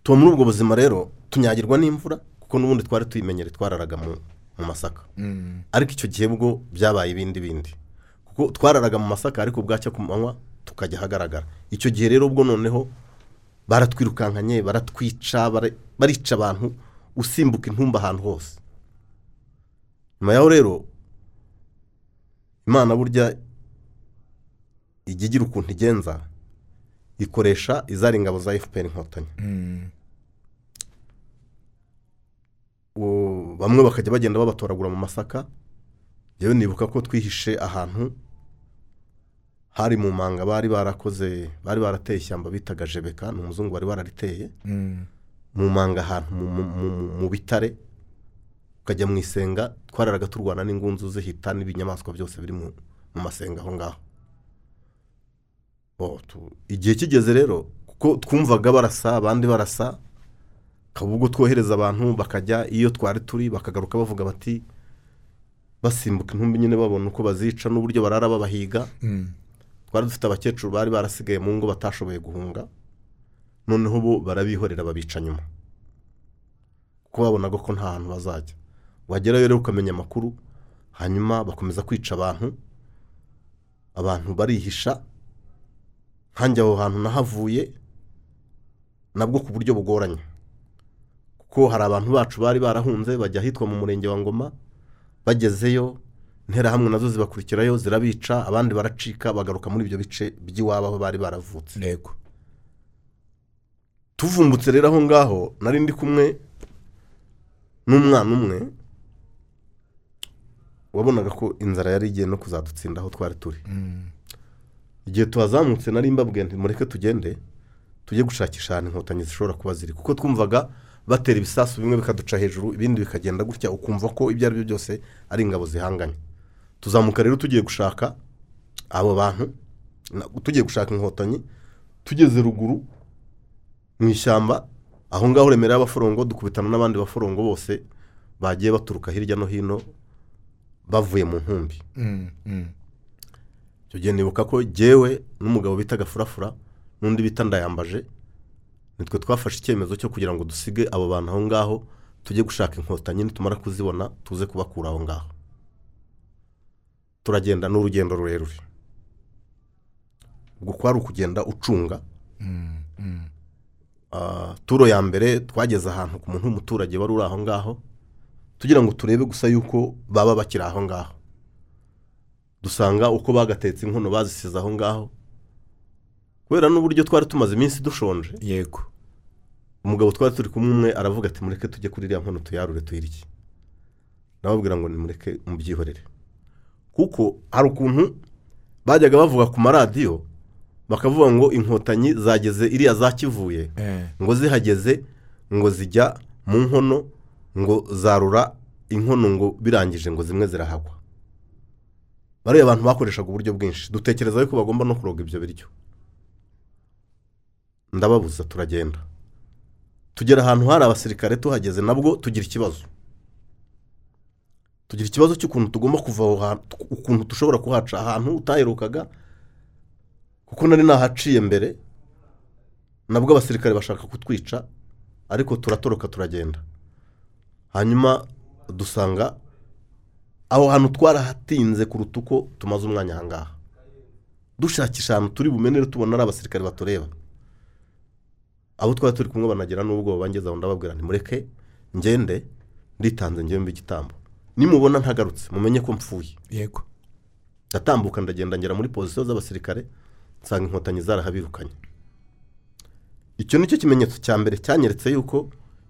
Tuba muri ubwo buzima rero tunyagirwa n'imvura kuko n'ubundi twari tuyimenyere twararaga mu masaka. Mm. ariko icyo gihe bwo byabaye ibindi bindi. Kuko twararaga mu masaka ariko bwacya ku manywa tukajya ahagaragara. Icyo gihe rero ubwo noneho baratwirukankanye baratwica bara- barica abantu usimbuka intumba ahantu hose. Nyuma yaho rero imana burya ijya igira ukuntu igenza ikoresha izari ingabo za fpr inkotanyi Mm. uwo- bamwe bakajya bagenda babatoragura mu masaka yewe nibuka ko twihishe ahantu hari mu manga bari barakoze bari barateye ishyamba bitaga jebeka ni umuzungu wari warariteye Mm. mu manga ahantu mu- bitare ukajya mu isenga twararaga turwana n'ingunzu zihita n'ibinyamaswa byose biri mu masenga aho ngaho igihe kigeze rero kuko twumvaga barasa abandi barasa ukaba ubwo twohereza abantu bakajya iyo twari turi bakagaruka bavuga bati basimbuka intumbi nyine babona uko bazica n'uburyo barara babahiga. Mm. twari dufite abakecuru bari barasigaye mu ngo batashoboye guhunga noneho bo barabihorera babica nyuma. Kuko babonaga ko nta hantu bazajya. Wagerayo rero ukamenya amakuru hanyuma bakomeza kwica abantu abantu barihisha nkanjye aho hantu nahavuye nabwo ku buryo bugoranye. Kuko hari abantu bacu bari barahunze bajya ahitwa mu murenge wa ngoma bagezeyo interahamwe na zo zibakurikirayo zirabica abandi baracika bagaruka muri ibyo bice by'iwabo aho bari baravutse. Yego. Tuvumbutse rero aho ngaho nari ndi kumwe n'umwana umwe wabonaga ko inzara yari igiye no kuzadutsinda aho twari turi. Igihe tuhazamutse nari mbabwiye nti mureke tugende tujye gushakisha ahantu inkotanyi zishobora kuba ziri. Kuko twumvaga batera ibisasu bimwe bikaduca hejuru ibindi bikagenda gutya ukumva ko ibyo ari byo byose ari ingabo zihanganye. Tuzamuka rero tugiye gushaka abo bantu tugiye gushaka inkotanyi tugeze ruguru mu ishyamba aho ngaho remera y'abaforongo dukubitana n'abandi baforongo bose bagiye baturuka hirya no hino bavuye mu ntumbi Mm, mm. Icyo gihe nibuka ko jyewe n'umugabo bitaga furafura n'undi bita ndayambaje nitwe twafashe icyemezo cyo kugira ngo dusige abo bantu aho ngaho tujye gushaka inkotanyi nitumara kuzibona tuze kubakura aho ngaho. Turagenda ni urugendo rurerure. Ubwo kwari ukugenda ucunga. Ah, turo ya mbere twageze ahantu ku muntu w'umuturage wari uri aho ngaho tugira ngo turebe gusa yuko baba bakiri aho ngaho. Dusanga uko bagatetse inkono bazisize aho ngaho. Kubera n'uburyo twari tumaze iminsi dushonje. Yego. Umugabo twari turi kumwe umwe aravuga ati mureke tujye kuri iriya nkono tuyarure tuyirye. Nababwira ngo nimureke mubyihorere. Kuko hari ukuntu bajyaga bavuga ku maradiyo bakavuga ngo inkotanyi zageze iriya zakivuye Eh, ngo zihageze ngo zijya mu nkono ngo zarura inkono ngo birangije ngo zimwe zirahagwa bariya abantu bakoreshaga uburyo bwinshi. Dutekereza yuko bagomba no kuroga ibyo biryo. Ndababuza turagenda. Tugera ahantu hari abasirikare tuhageze nabwo tugira ikibazo. Tugira ikibazo cy'ukuntu tugomba kuva aho hantu ukuntu dushobora kuhaca ahantu utaherukaga kuko nari nahaciye mbere nabwo abasirikare bashaka kutwica ariko turatoroka turagenda. Hanyuma dusanga aho hantu twarahatinze kuruta uko tumaze umwanya aha ngaha dushakisha ahantu turi bumenere tubona ari abasirikare batureba abo twari turi kumwe banagira n'ubwoba ngeze aho ndababwira nti mureke ngende nditanze ngewe igitambo. Nimubona ntagarutse mumenye ko mpfuye. Yego. Ndatambuka ndagenda ngera muri pozisiyo z'abasirikare nsanga inkotanyi zarahabirukanye icyo ni cyo kimenyetso cya mbere cyanyeretse yuko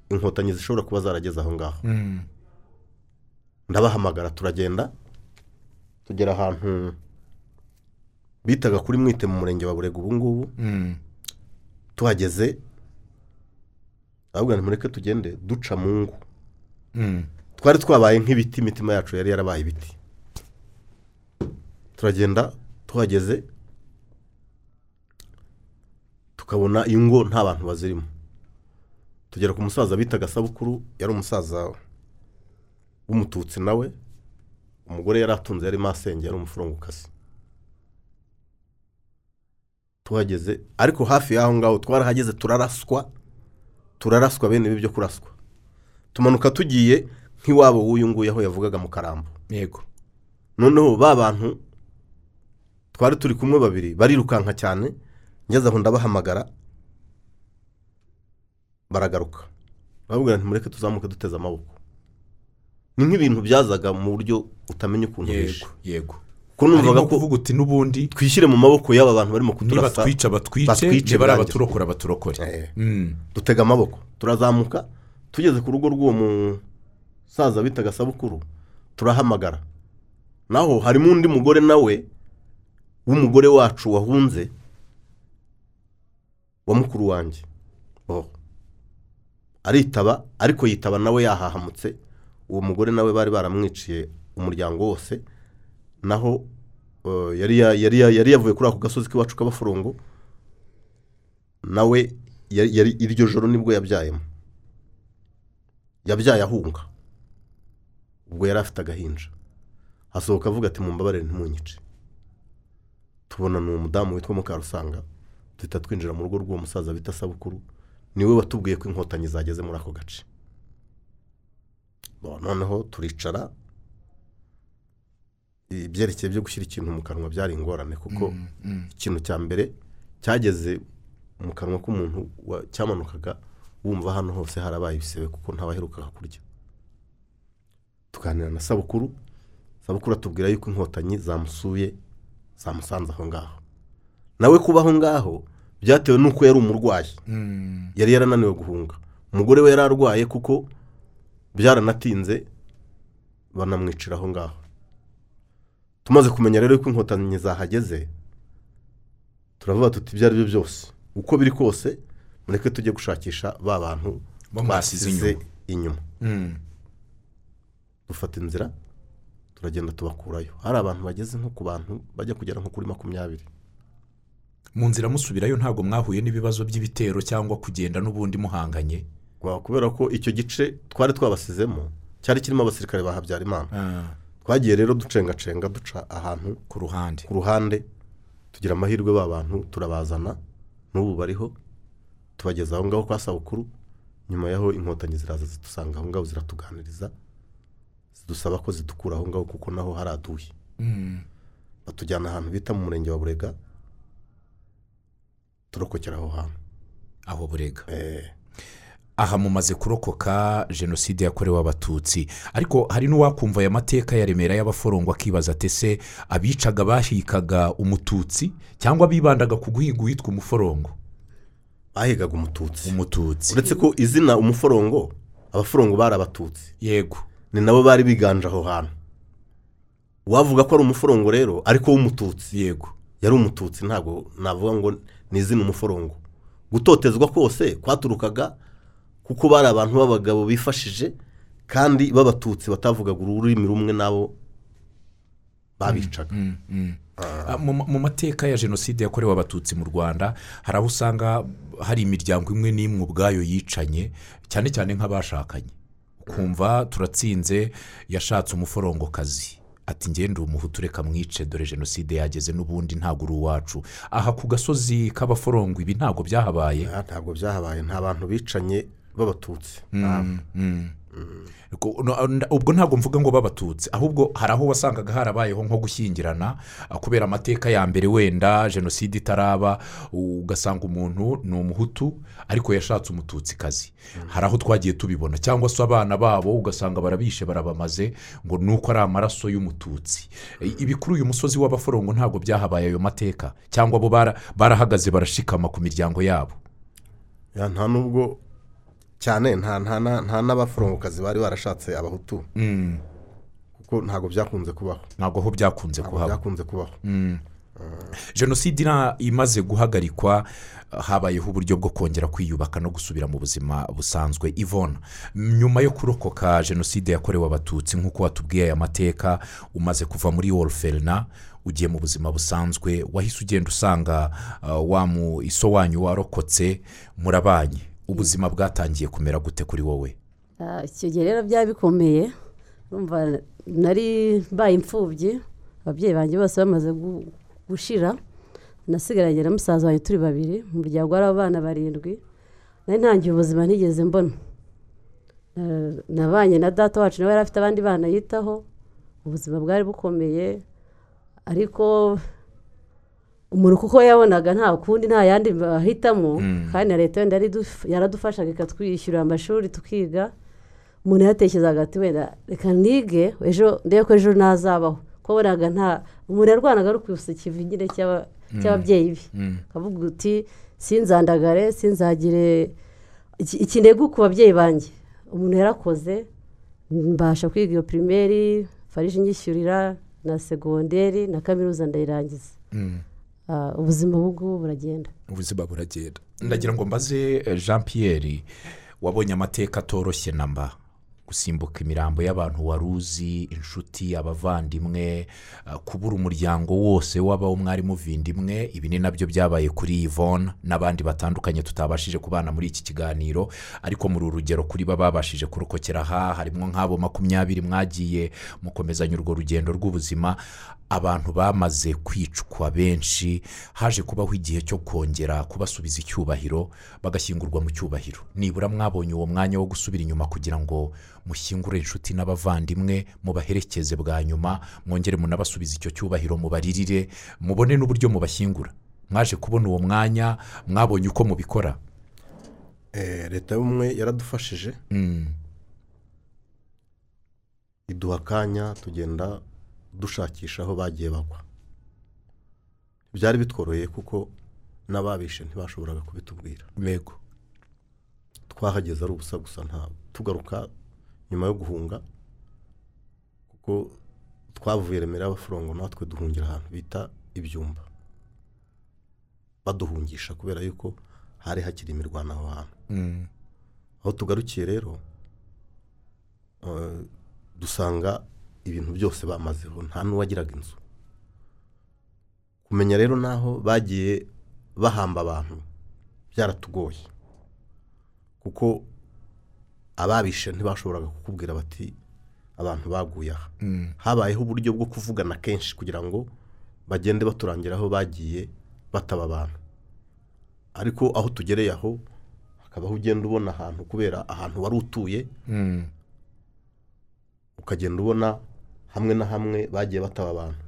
inkotanyi zishobora kuba zarageze aho ngaho. Mm, ndabahamagara turagenda tugera ahantu bitaga kuri mwite mu murenge wa burega ubu ngubu mm. tuhageze ahubwo mureke tugende duca mu ngo Mm. twari twabaye nk'ibiti imitima yacu yari yarabaye ibiti turagenda tuhageze tukabona ingo nta bantu bazirimo tugera ku musaza bitaga sabukuru yari umusaza w'umututsi nawe umugore yari atunze yari masenge yari umufurongokasi tuhageze ariko hafi y'aho ngaho twarahageze turaraswa turaraswa bene ibi byo kuraswa. Tumanuka tugiye nk'iwabo w'uyu nguyu aho yavugaga mu karambo. Yego. Noneho ba bantu twari turi kumwe babiri barirukanka cyane ngeze aho ndabahamagara baragaruka. Barabwira nti mureke tuzamuke duteze amaboko. Ni nk'ibintu byazaga mu buryo utamenya ukuntu yego yego. Kuko numvaga ko kuvuga uti n'ubundi twishyire mu maboko y'aba bantu barimo niba kuturasa twica batwice niba ari abaturokora baturokore Eh. Mm, dutega amaboko. Turazamuka tugeze ku rugo rw'uwo musaza bitaga sabukuru turahamagara. Naho harimo undi mugore nawe w'umugore wacu wahunze wa mukuru wanjye. Oh. aritaba ariko yitaba nawe yahahamutse. Uwo mugore nawe bari baramwiciye umuryango wose naho eh, yari ya- yari ya- yari yavuye kuri ako gasozi k'iwacu k'abaforongo nawe iryo joro ni bwo yabyayemo. Yabyaye ahunga. Ubwo yari afite agahinja. Hasohoka avuga ati mumbabarire ntimunyice tubona ni umudamu witwa mukarusanga duhita twinjira mu rugo rw'uwo musaza bita sabukuru ni we watubwiye ko inkotanyi zageze muri ako gace. Noneho turicara ibyerekeye byo gushyira ikintu mu kanwa byari ingorane kuko ikintu cya mbere cyageze mu kanwa k'umuntu cyamanukaga wumva hano hose harabaye ibisebe kuko ntabaherukaga kurya. Tuganira na sabukuru sabukuru atubwira yuko inkotanyi zamusuye zamusanze aho ngaho. Nawe kuba aho ngaho byatewe n'uko yari umurwayi. Yari yarananiwe guhunga. Umugore we yari arwaye kuko byaranatinze banamwicira aho ngaho. Tumaze kumenya rero ko inkotanyi zahageze turavuga tuti ibyo ari byo byose. Uko biri kose mureke tujye gushakisha ba bantu twasize inyuma. inyuma. Dufata inzira turagenda tubakurayo. Hari abantu bageze nko ku bantu bajya kugera nko kuri makumyabiri. Mu nzira musubirayo ntabwo mwahuye n'ibibazo by'ibitero cyangwa kugenda n'ubundi muhanganye. Kubera ko icyo gice twari twabasizemo cyari kirimo abasirikare ba habyarimana. Ah, twagiye rero ducengacenga duca ahantu ku ruhande. Ku ruhande tugira amahirwe ba bantu turabazana n'ubu bariho tubageza aho ngaho kwa sabukuru nyuma yaho inkotanyi ziraza zidusanga aho ngaho ziratuganiriza zidusaba ko zidukura aho ngaho kuko naho haraduye batujyana ahantu bita mu murenge wa burega turokokera aho hantu. Aho burega. Eh, aha mumaze kurokoka jenoside yakorewe abatutsi. Ariko hari n'uwakumva aya mateka ya remera y'abaforongo akibaza ati ese abicaga bahikaga umututsi cyangwa bibandaga ku guhiga uwitwa umuforongo? Bahigaga umututsi. Umututsi. Uretse ko izina umuforongo abaforongo bari abatutsi. Yego. Ni nabo bari biganje aho hantu. Uwavuga ko ari umuforongo rero ariko w'umututsi yego. Yari umututsi ntabwo navuga ngo ni izina umuforongo. Gutotezwa kose kwaturukaga kuko bari abantu b'abagabo bifashije kandi b'abatutsi batavugaga ururimi rumwe nabo babicaga. Ah, mu mu mateka ya jenoside yakorewe abatutsi mu rwanda hari aho usanga hari imiryango imwe n'imwe ubwayo yicanye cyane cyane nk'abashakanye. Ukumva turatsinze yashatse umuforongokazi ati ngende umuhutu reka mwice dore jenoside yageze n'ubundi ntabwo uri uwacu. Aha ku gasozi k'abaforongo ibi ntabwo byahabaye? Ah, ntabwo byahabaye. Nta bantu bicanye. B'abatutsi. Ko- no- nda- ubwo ntabwo mvuga ngo b'abatutsi ahubwo hari aho wasangaga harabayeho nko gushyingirana ah, kubera amateka ya mbere wenda jenoside itaraba ugasanga umuntu ni umuhutu ariko yashatse umututsikazi. Hari aho twagiye tubibona. Cyangwa se abana babo ugasanga barabishe barabamaze ngo ni uko ari amaraso y'umututsi. I- ibi kuri uyu musozi w'abaforongo ntabwo byahabaye ayo mateka. Cyangwa bo bara- barahagaze barashikama ku miryango yabo. Ya, nta nubwo cyane nta nta na- nta n'abaforongokazi bari barashatse abahutu. Kuko ntabwo byakunze kubaho. Ntabwo ho byakunze kuhaba. byakunze kubaho. Jenoside imaze guhagarikwa habayeho uburyo bwo kongera kwiyubaka no gusubira mu buzima busanzwe. Ivona nyuma yo kurokoka jenoside yakorewe abatutsi nk'uko watubwiye aya mateka umaze kuva muri woroferina ugiye mu buzima busanzwe wahise ugenda usanga uh, wa mu iso wanyu warokotse murabanye. Ubuzima bwatangiye kumera gute kuri wowe? Ah, icyo gihe rero byari bikomeye nari mbaye imfubyi ababyeyi banjye bose bamaze gu- gushira. Nasigaranye na musaza wanjye turi babiri mu muryango wari abana barindwi. Nari ntangiye ubuzima ntigeze mbona. Na- nabanye na data wacu nawe yari afite abandi bana yitaho. Ubuzima bwari bukomeye ariko umuntu kuko yabonaga nta kundi nta yandi bahitamo kandi na leta wenda yaradufashaga ikatwishyurira amashuri tukiga umuntu yatekerezaga ati wenda reka nige ejo ndebe ko ejo nazabaho. Ko wabonaga nta umuntu yarwanaga ari kwibutsa nyine cy'aba- cy'ababyeyi be. Akavuga uti sinzandagare sinzagire iki- ikintego ku babyeyi banjye. Umuntu yarakoze mbasha kwiga iyo pirimeri farije nyishyurira na segonderi na kaminuza ndayirangiza. Ubuzima ubu ngubu buragenda. Ubuzima buragenda. Ndagira ngo mbaze eh, jean pierre wabonye amateka atoroshye na mba? Gusimbuka imirambo y'abantu wari uzi inshuti abavandimwe eh, kubura umuryango wose w'abawo mwari muvindimwe ibi ni na byo byabaye kuri yvonne n'abandi batandukanye tutabashije kubana muri iki kiganiro. Ariko muri uru rugero kuri bo babashije kurokokera aha harimo nk'abo makumyabiri mwagiye mukomezanya urwo rugendo rw'ubuzima. Abantu bamaze kwicwa benshi haje kubaho igihe cyo kongera kubasubiza icyubahiro bagashyingurwa mu cyubahiro. Nibura mwabonye uwo mwanya wo gusubira inyuma kugira ngo mushyingure inshuti n'abavandimwe mubaherekeze bwa nyuma mwongere munabasubize icyo cyubahiro mubaririre mubone n'uburyo mubashyingura. Mwaje kubona uwo mwanya mwabonye uko mubikora. Eh, leta y'ubumwe yaradufashije. Iduha akanya tugenda dushakisha aho bagiye bagwa byari bitworoheye kuko n'ababishe ntibashoboraga kubitubwira. Yego. Twahageze ari ubusa gusa nta tugaruka nyuma yo guhunga kuko twavuye remera y'abaforongo natwe duhungira ahantu bita ibyumba. Baduhungisha kubera yuko hari hakiri imirwano aho hantu. Aho tugarukiye rero eh, dusanga ibintu byose bamazeho nta n'uwagiraga inzu. Kumenya rero n'aho bagiye bahamba abantu byaratugoye. Kuko ababishe ntibashoboraga kukubwira bati abantu baguye aha. Habayeho uburyo bwo kuvugana kenshi kugira ngo bagende baturangira aho bagiye bataba abantu. Ariko aho tugereye aho hakabaho ugenda ubona ahantu kubera ahantu wari utuye. Ukagenda ubona hamwe na hamwe bagiye bataba abantu.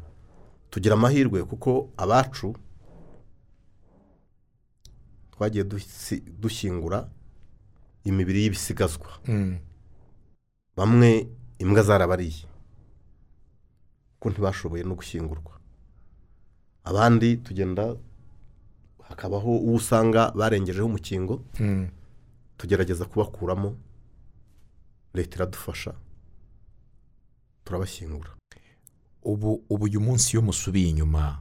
Tugira amahirwe kuko abacu twagiye dushyingura imibiri y'ibisigazwa. Bamwe imbwa zarabariye. Kuko ntibashoboye no gushyingurwa. Abandi tugenda hakabaho uwo usanga barengejeho umukingo. Tugerageza kubakuramo leta iradufasha. Turabashyingura. Ubu ubu uyu munsi iyo musubiye inyuma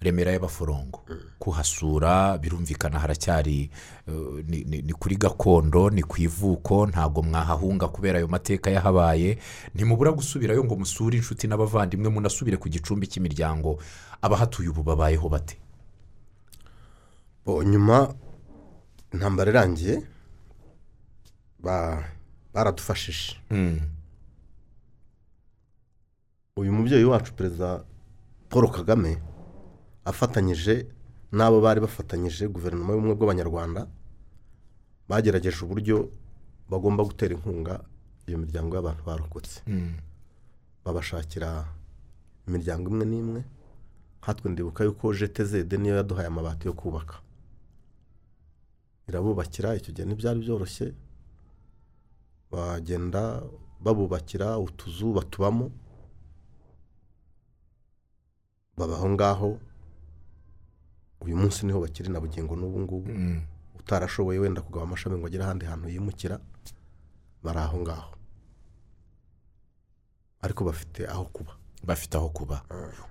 remera y'abaforongo. Kuhasura birumvikana haracyari eh, ni- kuri gakondo ni ku ivuko ntabwo mwahahunga kubera ayo mateka yahabaye. Ntimubura gusubirayo ngo musure inshuti n'abavandimwe munasubire ku gicumbi cy'imiryango. Abahatuye ubu babayeho bate? Nyuma intambara irangiye ba- baradufashije. Uyu mubyeyi wacu perezida paul kagame afatanyije n'abo bari bafatanyije guverinoma y'ubumwe bw'abanyarwanda bagerageje uburyo bagomba gutera inkunga iyo miryango y'abantu barokotse. Babashakira imiryango imwe n'imwe. Nkatwe ndibuka yuko jtz niyo yaduhaye amabati yo kubaka. Irabubakira icyo gihe ntibyari byoroshye. Bagenda babubakira utuzu batubamo. Baba aho ngaho uyu munsi ni ho bakiri na bugingo n'ubu ngubu. Utarashoboye wenda kugaba amashami ngo agere ahandi hantu yimukira bari aho ngaho. Ariko bafite aho kuba. Bafite aho kuba.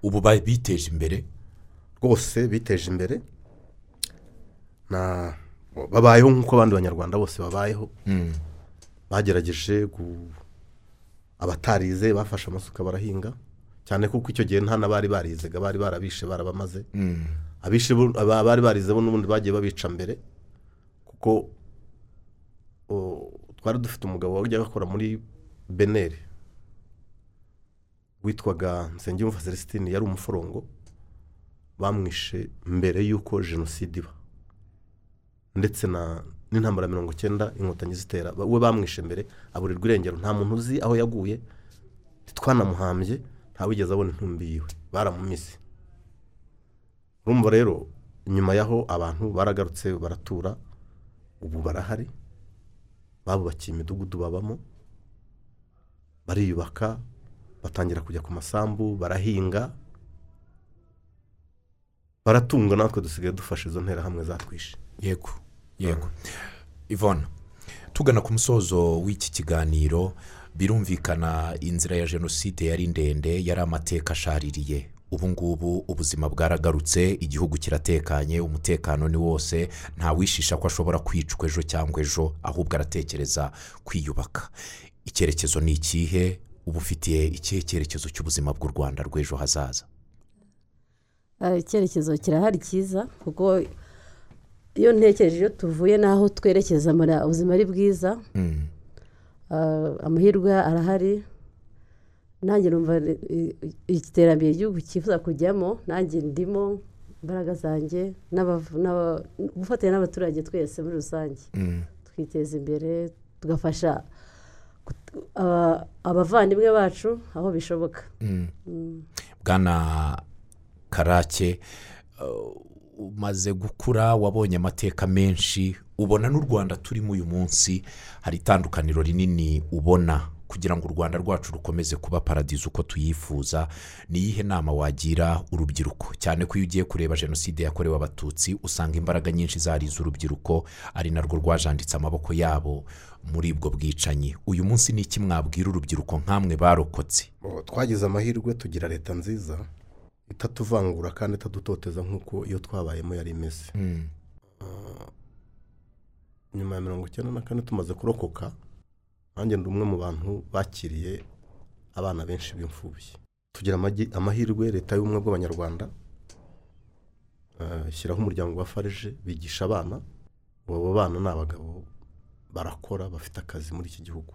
Ubu ba- biteje imbere? Rwose biteje imbere. Na babayeho nk'uko abandi banyarwanda bose babayeho. Bagerageje gu- abatarize bafashe amasuka barahinga. Cyane kuko icyo gihe nta n'abari barizega bari barabishe barabamaze. Abishe bo- aba- bari barize bo n'ubundi bagiye babica mbere kuko twari dufite umugabo wajyaga akora muri beneri witwaga nsengiyumva celestine yari umuforongo bamwishe mbere y'uko jenoside iba. Ndetse na n'intambara mirongo icyenda inkotanyi zitera we bamwishe mbere aburirwa irengero. Nta muntu uzi aho yaguye ntitwanamuhambye. Ntawigeze abona intumbi yiwe baramumize urumva rero nyuma y'aho abantu baragarutse baratura ubu barahari babubakiye imidugudu babamo bariyubaka batangira kujya ku masambu barahinga baratunga natwe dusigaye dufashe izo nterahamwe zatwishe. Yego yego. Ivona tugana ku musozo w'iki kiganiro birumvikana inzira ya jenoside yari ndende yari amateka ashaririye. Ubu ngubu ubuzima bwaragarutse igihugu kiratekanye umutekano ni wose ntawishisha ko ashobora kwicwa ejo cyangwa ejo ahubwo aratekereza kwiyubaka. Icyerekezo ni ikihe? Uba ufitiye ikihe cyerekezo cy'ubuzima bw'u rwanda rw'ejo hazaza? Ah, icyerekezo kirahari cyiza kuko iyo ntekereje iyo tuvuye n'aho twerekeza muri ubuzima ari bwiza. Ah, amahirwe arahari. Nanjye numva iterambere igihugu cyifuza kujyamo nanjye ndimo imbaraga zanjye gufatanya n'abaturage twese muri rusange. Twiteza imbere tugafasha aba- abavandimwe bacu aho bishoboka. Bwana karake uh, umaze gukura wabonye amateka menshi ubona n'u rwanda turimo uyu munsi hari itandukaniro rinini ubona kugira ngo u rwanda rwacu rukomeze kuba paradizo uko tuyifuza ni iyihe nama wagira urubyiruko? Cyane ko iyo ugiye kureba jenoside yakorewe abatutsi usanga imbaraga nyinshi zari iz'urubyiruko ari narwo rwajanditse amaboko yabo muri ubwo bwicanyi. Uyu munsi ni iki mwabwira urubyiruko nk'amwe barokotse? Twagize amahirwe tugira leta nziza itatuvangura kandi itadutoteza nk'uko iyo twabayemo yari imeze. Ah, nyuma ya mirongo icyenda na kane tumaze kurokoka nanjye ndi umwe mu bantu bakiriye abana benshi b'imfubyi tugira amahirwe leta y'ubumwe bw'abanyarwanda ah, ishyiraho umuryango wa farije bigisha abana abo bana ni abagabo barakora bafite akazi muri iki gihugu.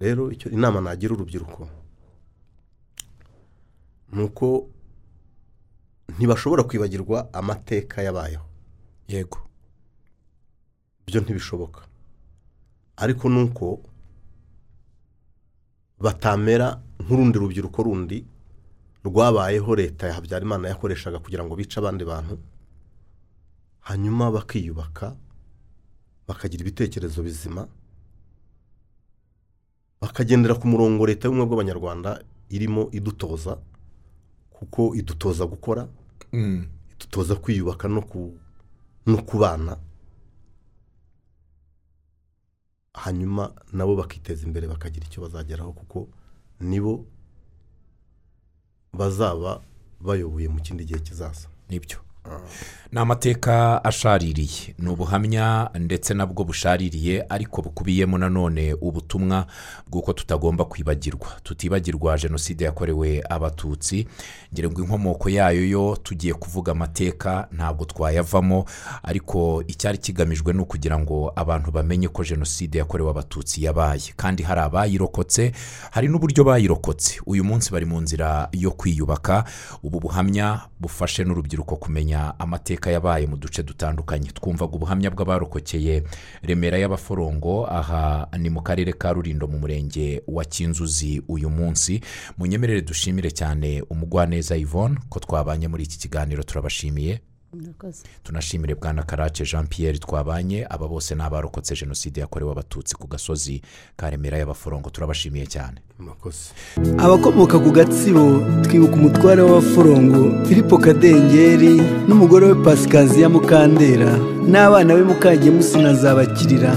Rero icyo inama nagira urubyiruko ni uko ntibashobora kwibagirwa amateka yabayeho. Yego. Byo ntibishoboka ariko ni uko batamera nk'urundi rubyiruko rundi rwabayeho leta ya habyarimana yakoreshaga kugira ngo bice abandi bantu hanyuma bakiyubaka bakagira ibitekerezo bizima bakagendera ku murongo leta y'ubumwe bw'abanyarwanda irimo idutoza kuko idutoza gukora Mm. idutoza kwiyubaka no kubana hanyuma nabo bakiteza imbere bakagira icyo bazageraho kuko nibo bazaba bayoboye mu kindi gihe kizaza. Nibyo ni amateka ashaririye. Ni ubuhamya ndetse nabwo bushaririye ariko bukubiyemo nanone ubutumwa bw'uko tutagomba kwibagirwa. Tutibagirwa jenoside yakorewe abatutsi. Ngira ngo inkomoko yayo yo tugiye kuvuga amateka ntabwo twayavamo ariko icyari kigamijwe ni ukugira ngo abantu bamenye ko jenoside yakorewe abatutsi yabaye. Kandi hari abayirokotse hari n'uburyo bayirokotse. Uyu munsi bari mu nzira yo kwiyubaka. Ubu buhamya bufashe n'urubyiruko kumenya amateka yabaye mu duce dutandukanye. Twumvaga ubuhamya bw'abarokokeye remera y'abaforongo aha ni mu karere ka rurindo mu murenge wa kinzuzi uyu munsi. Munyemerere dushimire cyane umugwaneza yvonne ko twabanye muri iki kiganiro turabashimiye. Tunashimire bwana karace jean pierre twabanye aba bose ni abarokotse jenoside yakorewe abatutsi ku gasozi ka remera y'abaforongo. Turabashimiye cyane. Abakomoka ku gatsibo twibuka umutware w'abaforongo filipo kadengeri n'umugore we pasikaziya mukandera n'abana be mukagemusi na zabakirira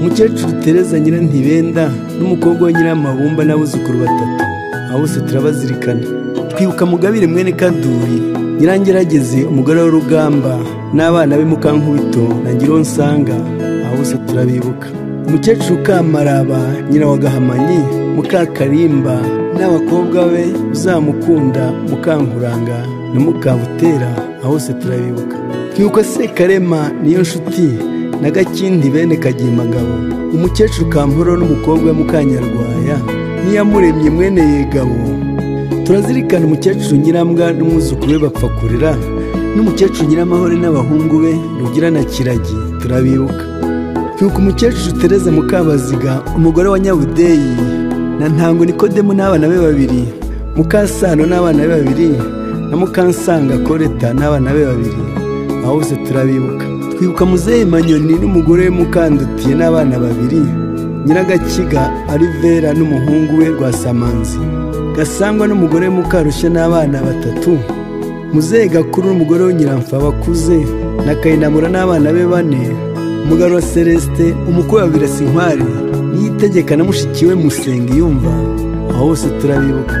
umukecuru tereza nyirantibenda n'umukobwa we nyiramabumba n'abuzukuru batatu. Abo bose turabazirikana. Twibuka mugabire mwene kaduri nyirangerageze umugore w'urugamba n'abana be mukankubito na nsanga abo bose turabibuka. Umukecuru kamaraba nyina wa gahamanyi mukakarimba n'abakobwa be uzamukunda mukankuranga na mukabutera aho hose turabibuka. Twibuka sekarema niyo nshuti na gakindi bene kagimagabo umukecuru kamporo n'umukobwa we mukanyarwaya n'iyamuremye mwene yegabo. Turazirikana umukecuru nyirambwa n'umwuzukuru we bapfa kurera n'umukecuru nyiramahore n'abahungu be rugira na kiragi turabibuka twibuka umukecuru tereza mukabaziga umugore wa nyabudeyi na ntango nikodemu n'abana be babiri mukasano n'abana be babiri na mukansanga koreta n'abana be babiri. Aho bose turabibuka. Twibuka muzehe manyoni n'umugore we mukandutiye n'abana babiri nyiragakiga arivera n'umuhungu we rwasamanzi. Gasangwa n'umugore we mukarushya n'abana batatu muzehe gakuru n'umugore we nyiramfa bakuze na kayinamura n'abana be bane umugabo wa celestin umukwe wa birasa inkwari niyitegeka na mushiki we musenga yumva aho bose turabibuka.